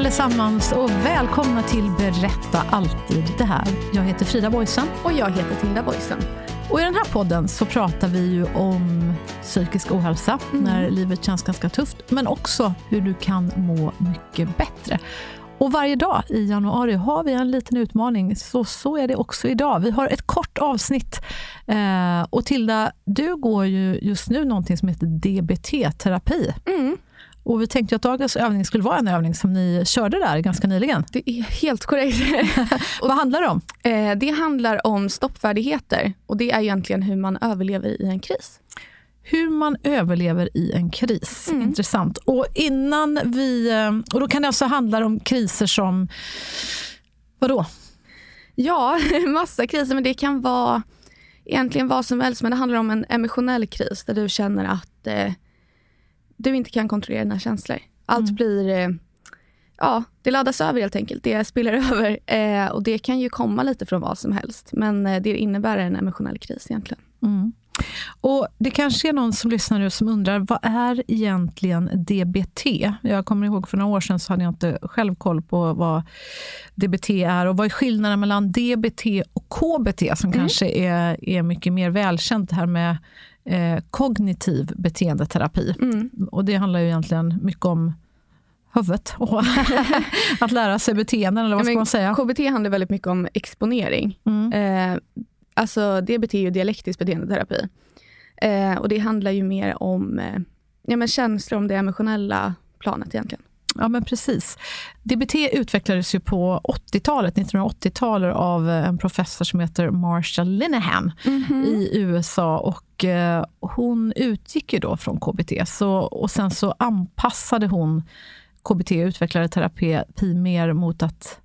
Allesammans och välkomna till Berätta alltid det här. Jag heter Frida Boysen. Och jag heter Tilda Boysen. Och I den här podden så pratar vi ju om psykisk ohälsa när livet känns ganska tufft, men också hur du kan må mycket bättre. Och Varje dag i januari har vi en liten utmaning, så så är det också idag. Vi har ett kort avsnitt. Eh, och Tilda, du går ju just nu någonting som heter DBT-terapi. Och vi tänkte att dagens övning skulle vara en övning som ni körde där ganska nyligen. Det är helt korrekt. Vad handlar det om? Eh, det handlar om stoppfärdigheter och det är egentligen hur man överlever i en kris. Hur man överlever i en kris. Intressant. Och innan vi... eh, Och då kan det alltså handla om kriser som... Vadå? Ja, massa kriser, men det kan vara egentligen vad som helst. Men det handlar om en emotionell kris där du känner att eh, du inte kan kontrollera dina känslor. Allt blir... Eh, ja, det laddas över helt enkelt. Det spiller över. Eh, och det kan ju komma lite från vad som helst. Men eh, det innebär en emotionell kris egentligen. Och Det kanske är någon som lyssnar nu som undrar, vad är egentligen DBT? Jag kommer ihåg för några år sedan så hade jag inte själv koll på vad DBT är. Och vad är skillnaden mellan DBT och KBT som kanske är, är mycket mer välkänt här med eh, kognitiv beteendeterapi. Och Det handlar ju egentligen mycket om huvudet och att lära sig beteenden, eller vad ska man säga? KBT handlar väldigt mycket om exponering. Eh, alltså DBT är ju dialektisk beteendeterapi. Eh, och det handlar ju mer om eh, ja, men känslor, om det emotionella planet egentligen. Ja, men precis. DBT utvecklades ju på 80-talet, 1980-talet av en professor som heter Marsha Linehan i USA. Och eh, Hon utgick ju då från KBT så, och sen så anpassade hon KBT, utvecklade terapi mer mot att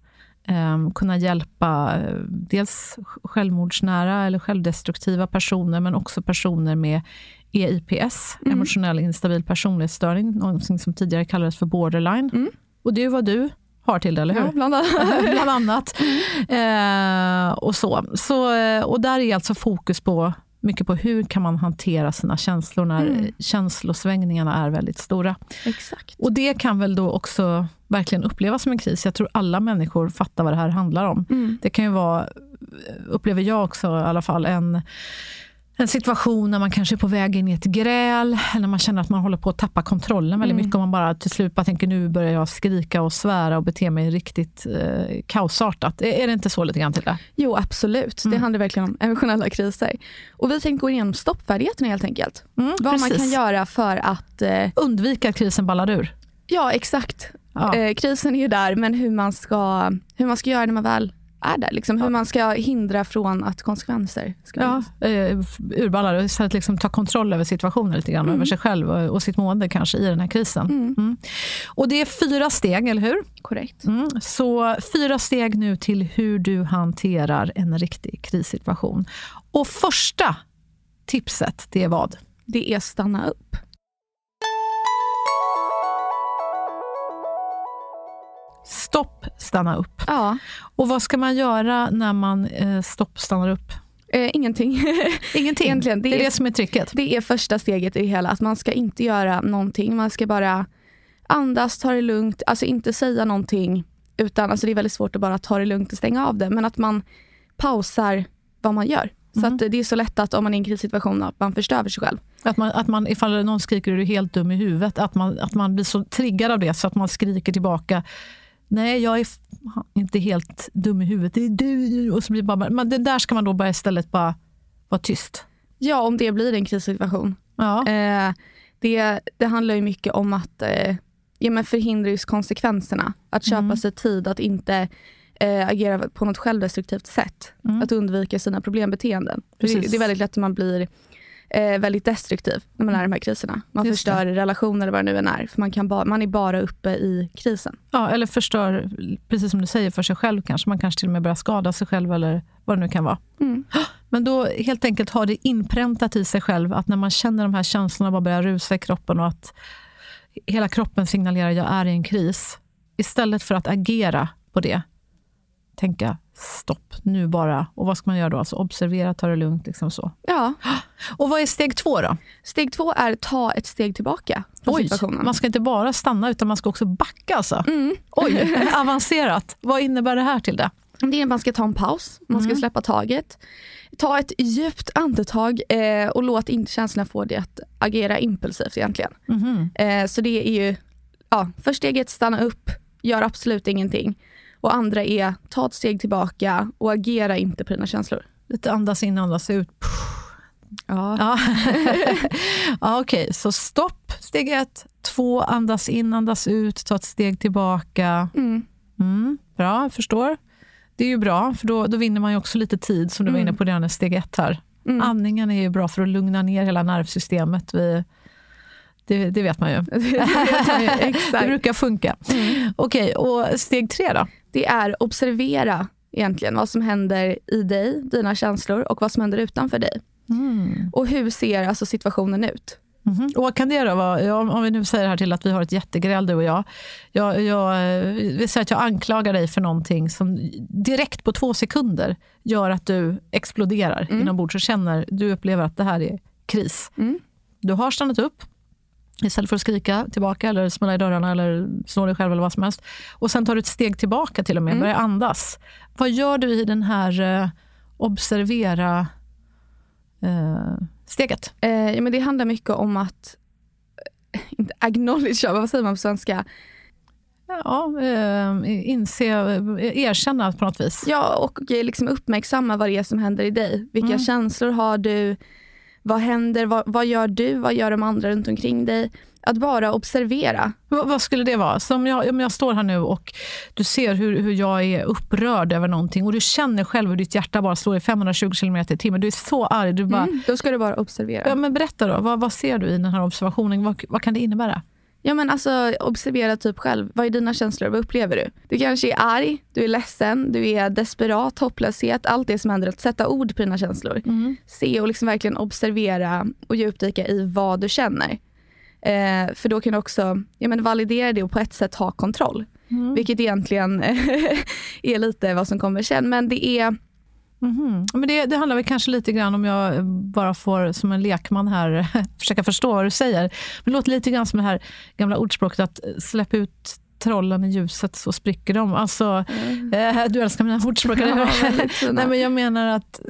eh, kunna hjälpa eh, dels självmordsnära eller självdestruktiva personer, men också personer med EIPS, emotionell instabil personlighetsstörning, någonting som tidigare kallades för borderline. Och det är vad du har till det, eller hur? Ja, bland annat. Bland annat. Eh, och, så. Så, eh, och där är alltså fokus på mycket på hur kan man hantera sina känslor när känslosvängningarna är väldigt stora. Exakt. Och det kan väl då också verkligen upplevas som en kris. Jag tror alla människor fattar vad det här handlar om. Det kan ju vara, upplever jag också i alla fall, en, en situation när man kanske är på väg in i ett gräl, eller när man känner att man håller på att tappa kontrollen väldigt mycket. Och man bara till slut bara tänker nu börjar jag skrika och svära och bete mig riktigt eh, kaosartat. Är, det inte så lite grann till det? Jo, absolut. Mm. Det handlar verkligen om emotionella kriser. Och vi tänkte gå igenom stoppfärdigheterna helt enkelt. Mm, Vad man precis. kan göra för att... Eh, Undvika att krisen ballar ur. ja, exakt. Ja. Eh, krisen är ju där, men hur man ska, hur man ska göra när man väl är där. Liksom, hur man ska hindra från att konsekvenser ska Ja, eh, urballar istället liksom ta kontroll över situationen lite grann, över sig själv och, och sitt mående kanske i den här krisen. Mm. Och det är fyra steg, eller hur? Korrekt. Mm. Så fyra steg nu till hur du hanterar en riktig krissituation. Och första tipset, det är vad? Det är stanna upp. Stanna upp. Ja, Och vad ska man göra när man eh, stopp, stannar upp? eh, ingenting. Ingenting. Egentligen, det, det är det som är tricket. Det är första steget i det hela, att man ska inte göra någonting. Man ska bara andas, ta det lugnt, alltså inte säga någonting. Utan, alltså det är väldigt svårt att bara ta det lugnt och stänga av det, men att man pausar vad man gör. Så att det är så lätt att om man är i en krissituation att man förstör för sig själv. Att man, att man, ifall någon skriker är du helt dum i huvudet, att man, att man blir så triggad av det så att man skriker tillbaka Nej, jag är inte helt dum i huvudet. Det är du. Och så blir bara, men det där ska man då bara istället bara vara tyst. Ja, om det blir en krissituation. Ja. Eh, det, det handlar ju mycket om att eh, ja, men förhindra just konsekvenserna. Att köpa Mm. sig tid, att inte eh, agera på något självdestruktivt sätt. Mm. Att undvika sina problembeteenden. Det, det är väldigt lätt att man blir eh, väldigt destruktiv när man är i de här kriserna. Man Just förstör relationer eller vad det nu än är. För man, kan ba, man är bara uppe i krisen. Ja, eller förstör, precis som du säger, för sig själv kanske. Man kanske till och med börjar skada sig själv eller vad det nu kan vara. Mm. Men då helt enkelt ha det inpräntat i sig själv att när man känner de här känslorna bara börjar rusa i kroppen och att hela kroppen signalerar jag är i en kris. Istället för att agera på det, tänka stopp, nu bara. Och vad ska man göra då? Alltså observera, ta det lugnt. Liksom så. Ja. Och vad är steg två då? Steg två är ta ett steg tillbaka från Oj, situationen. man ska inte bara stanna utan man ska också backa alltså. Mm. Oj, avancerat. Vad innebär det här till det? Det är att man ska ta en paus, man Mm. ska släppa taget. Ta ett djupt andetag eh, och låt inte känslorna få dig att agera impulsivt egentligen. Mhm. Eh, så det är ju, ja, först steget stanna upp, gör absolut ingenting. Och andra är ta ett steg tillbaka och agera inte på dina känslor. Lite andas in, andas ut. Ja. Ja, ja okej. Så stopp, steg ett. Två, andas in, andas ut, ta ett steg tillbaka. Mm. Mm, bra, förstår. Det är ju bra, för då, då vinner man ju också lite tid, som du var inne på redan i steg ett här. Mm. Andningen är ju bra för att lugna ner hela nervsystemet. Vi, det, det vet man ju. det vet man ju, Det brukar funka. Okej, och steg tre då? Det är observera egentligen vad som händer i dig, dina känslor och vad som händer utanför dig. Och hur ser alltså situationen ut? Mhm. Och vad kan det då vara? Ja, om vi nu säger här till att vi har ett jättegräl du och jag. Jag, jag eh, vi säger att jag anklagar dig för någonting som direkt på två sekunder gör att du exploderar inombords och känner, du upplever att det här är kris. Mm. Du har stannat upp istället för att skrika tillbaka eller smälla i dörrarna eller slå dig själv eller vad som helst. Och sen tar du ett steg tillbaka till och med, börjar andas. Vad gör du i den här eh, observera eh, steget? Eh, ja, men det handlar mycket om att, eh, inte acknowledge, vad säger man på svenska? Ja, eh, inse, erkänna på något vis. Ja, och liksom uppmärksamma vad det är som händer i dig. Vilka Mm. känslor har du? Vad händer? Vad, vad gör du? Vad gör de andra runt omkring dig? Att bara observera. Vad, vad skulle det vara? Så om, jag, om jag står här nu och du ser hur, hur jag är upprörd över någonting och du känner själv hur ditt hjärta bara slår i 520 km i timmen. Du är så arg. Du bara, Mm, då ska du bara observera. ja, men berätta då, vad, vad ser du i den här observationen? Vad, vad kan det innebära? Ja men alltså observera typ själv. Vad är dina känslor? Vad upplever du? Du kanske är arg, du är ledsen, du är desperat, hopplöshet, allt det som händer. Att sätta ord på dina känslor. Se och liksom verkligen observera och djupdyka i vad du känner. Eh, för då kan du också ja, men validera det och på ett sätt ha kontroll. Vilket egentligen är lite vad som kommer sen. Men det är, Mhm. Men det, det handlar väl kanske lite grann, om jag bara får som en lekman här försöka förstå vad du säger. Men det låter lite grann som det här gamla ordspråket att släpp ut trollen i ljuset så spricker de. Alltså, eh, du älskar mina ordspråk. Ja. Nej, men jag menar att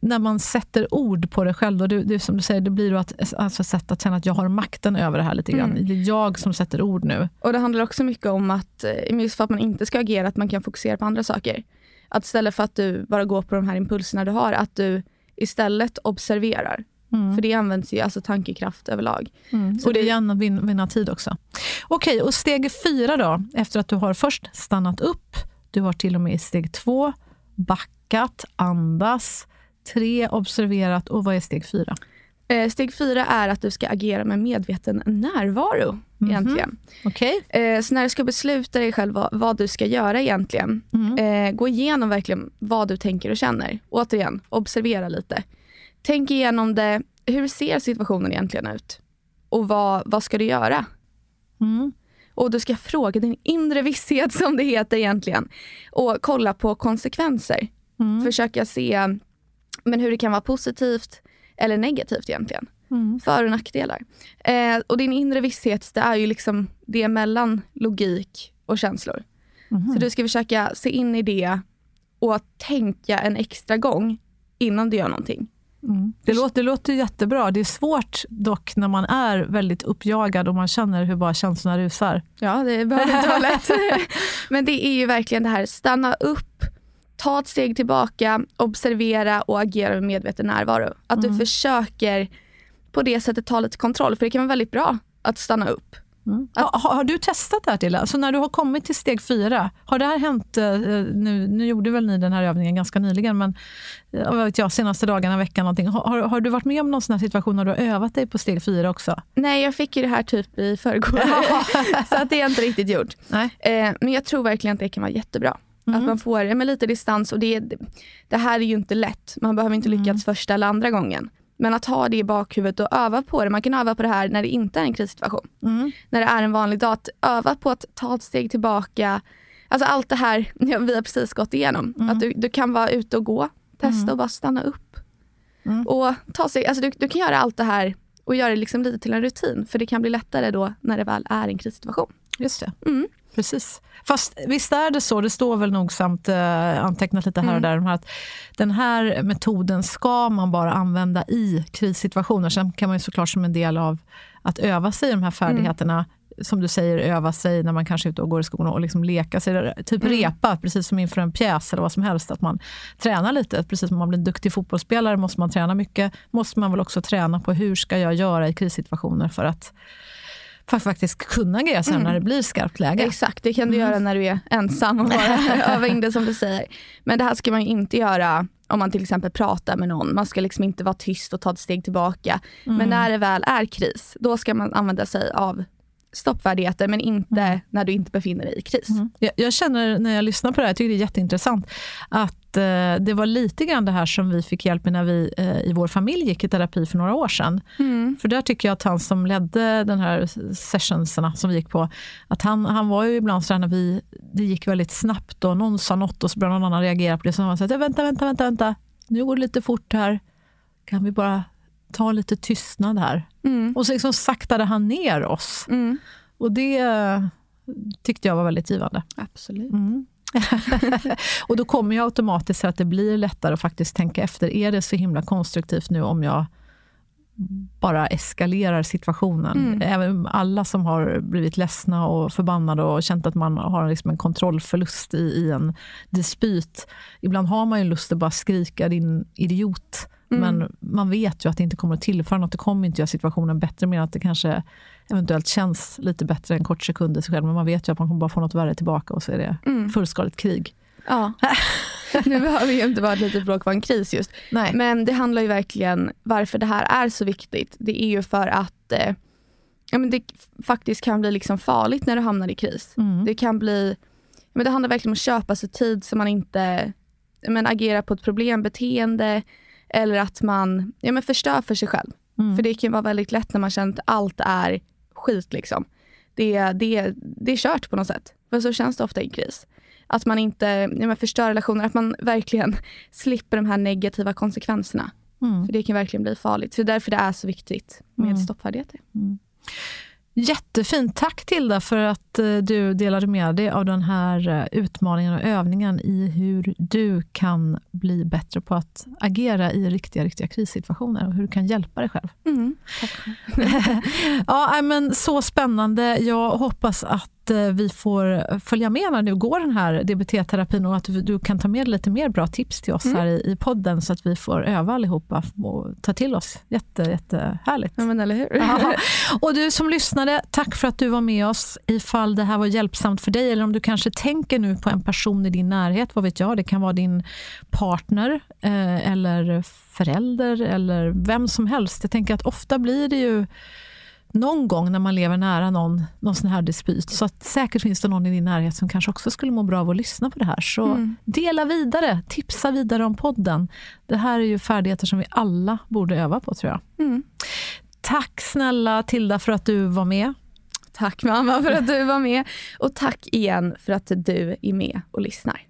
när man sätter ord på det själv, då, det, det som du säger, det blir då att, alltså ett sätt att känna att jag har makten över det här lite grann. Det är jag som sätter ord nu. Och det handlar också mycket om att, eh, just för att man inte ska agera, att man kan fokusera på andra saker. Att istället för att du bara går på de här impulserna du har, att du istället observerar. För det används ju alltså tankekraft överlag. Så och det är igen att vin, vinna tid också. Okej, och steg fyra då? Efter att du har först stannat upp, du har till och med i steg två backat, andas, tre observerat och vad är steg fyra? Eh, steg fyra är att du ska agera med medveten närvaro. egentligen. Okej? Eh, så när du ska besluta dig själv vad, vad du ska göra egentligen, eh, gå igenom verkligen vad du tänker och känner. Återigen, observera lite. Tänk igenom det. Hur ser situationen egentligen ut? Och vad, vad ska du göra? Mm. Och du ska fråga din inre visshet som det heter egentligen. Och kolla på konsekvenser. Försöka se men hur det kan vara positivt eller negativt egentligen. För och nackdelar. Eh, och din inre visshet det är ju liksom det mellan logik och känslor. Så du ska försöka se in i det och tänka en extra gång innan du gör någonting. Mm. Det, låter, det låter jättebra. Det är svårt dock när man är väldigt uppjagad och man känner hur bara känslorna rusar. Ja, det behöver inte vara lätt. Men det är ju verkligen det här, stanna upp, ta ett steg tillbaka, observera och agera med medveten närvaro. Att mm. du försöker på det sättet ta lite kontroll, för det kan vara väldigt bra att stanna upp. Mm. Att, har, har, du testat det här till? Alltså när du har kommit till steg fyra, har det här hänt, eh, nu, nu gjorde väl ni den här övningen ganska nyligen, men eh, vad vet jag, senaste dagarna, veckan någonting. Har, har du varit med om någon sån här situation när du har övat dig på steg fyra också? Nej, jag fick ju det här typ i förrgår, så att det jag inte riktigt gjort. Nej. Eh, men jag tror verkligen att det kan vara jättebra. Mm. Att man får med lite distans och det, det här är ju inte lätt. Man behöver inte lyckas mm. första eller andra gången. Men att ha det i bakhuvudet och öva på det. Man kan öva på det här när det inte är en krissituation. Mm. När det är en vanlig dag. Att öva på att ta ett steg tillbaka. Alltså allt det här ja, vi har precis gått igenom. Mm. Att du, du kan vara ute och gå, testa mm. och bara stanna upp. Mm. Och ta sig, alltså du, du kan göra allt det här och göra det liksom lite till en rutin. För det kan bli lättare då när det väl är en krissituation. Just det. Mm. Precis. Fast visst är det så, det står väl nogsamt eh, antecknat lite här och mm. där, att den här metoden ska man bara använda i krissituationer. Sen kan man ju såklart som en del av att öva sig i de här färdigheterna mm som du säger, öva sig när man kanske är ute och går i skolan och liksom leka sig. Typ mm. repa, precis som inför en pjäs eller vad som helst. Att man tränar lite. Precis som man blir en duktig fotbollsspelare måste man träna mycket. Måste man väl också träna på hur ska jag göra i krissituationer för att för att faktiskt kunna agera sen mm. när det blir skarpt läge. Exakt, det kan du mm. göra när du är ensam och bara öva in det som du säger. Men det här ska man inte göra om man till exempel pratar med någon. Man ska liksom inte vara tyst och ta ett steg tillbaka. Mm. Men när det väl är kris, då ska man använda sig av stoppfärdigheter men inte mm. när du inte befinner dig i kris. Mm. Jag, jag, känner när jag lyssnar på det här, jag tycker det är jätteintressant, att eh, det var lite grann det här som vi fick hjälp med när vi eh, i vår familj gick i terapi för några år sedan. Mm. För där tycker jag att han som ledde den här sessionserna som vi gick på, att han, han var ju ibland så när vi, det gick väldigt snabbt och någon sa något och så började någon annan reagera på det. Så han sa, vänta, vänta, vänta, vänta, nu går det lite fort här. Kan vi bara ta lite tystnad här. Mm. Och så liksom saktade han ner oss. Mm. Och det tyckte jag var väldigt givande. Absolut. Mm. och då kommer jag automatiskt att det blir lättare att faktiskt tänka efter. Är det så himla konstruktivt nu om jag bara eskalerar situationen. Mm. Även alla som har blivit ledsna och förbannade och känt att man har liksom en kontrollförlust i, i en dispyt. Ibland har man ju lust att bara skrika din idiot. Mm. Men man vet ju att det inte kommer att tillföra något. Det kommer inte göra situationen bättre, mer att det kanske eventuellt känns lite bättre en kort sekund i sig själv. Men man vet ju att man kommer bara få något värre tillbaka och så är det mm. fullskaligt krig. Ja. nu behöver ju inte vara ett litet bråk vara en kris just. Nej. Men det handlar ju verkligen, varför det här är så viktigt, det är ju för att eh, ja, men det faktiskt kan bli liksom farligt när du hamnar i kris. Mm. Det kan bli, men det handlar verkligen om att köpa sig tid så man inte men, agerar på ett problembeteende eller att man ja, men förstör för sig själv. Mm. För det kan vara väldigt lätt när man känner att allt är skit. Liksom. Det, det, det är kört på något sätt. För så känns det ofta i kris. Att man inte ja, men förstör relationer, att man verkligen slipper de här negativa konsekvenserna. Mm. För det kan verkligen bli farligt. Så det är därför det är så viktigt med mm. stoppfärdigheter. Mm. Jättefint. Tack Tilda för att eh, du delade med dig av den här eh, utmaningen och övningen i hur du kan bli bättre på att agera i riktiga, riktiga krissituationer och hur du kan hjälpa dig själv. Mm, tack. ja, men så spännande. Jag hoppas att Eh, vi får följa med när du går den här DBT-terapin och att du, kan ta med lite mer bra tips till oss mm. här i, i, podden så att vi får öva allihopa och ta till oss. Jätte, jättehärligt. Ja, men eller hur? och du som lyssnade, tack för att du var med oss. Ifall det här var hjälpsamt för dig eller om du kanske tänker nu på en person i din närhet, vad vet jag, det kan vara din partner eh, eller förälder eller vem som helst. Jag tänker att ofta blir det ju någon gång när man lever nära någon, någon sån här dispyt. Så att säkert finns det någon i din närhet som kanske också skulle må bra av att lyssna på det här. Så mm. dela vidare, tipsa vidare om podden. Det här är ju färdigheter som vi alla borde öva på tror jag. Mm. Tack snälla Tilda för att du var med. Tack mamma för att du var med. Och tack igen för att du är med och lyssnar.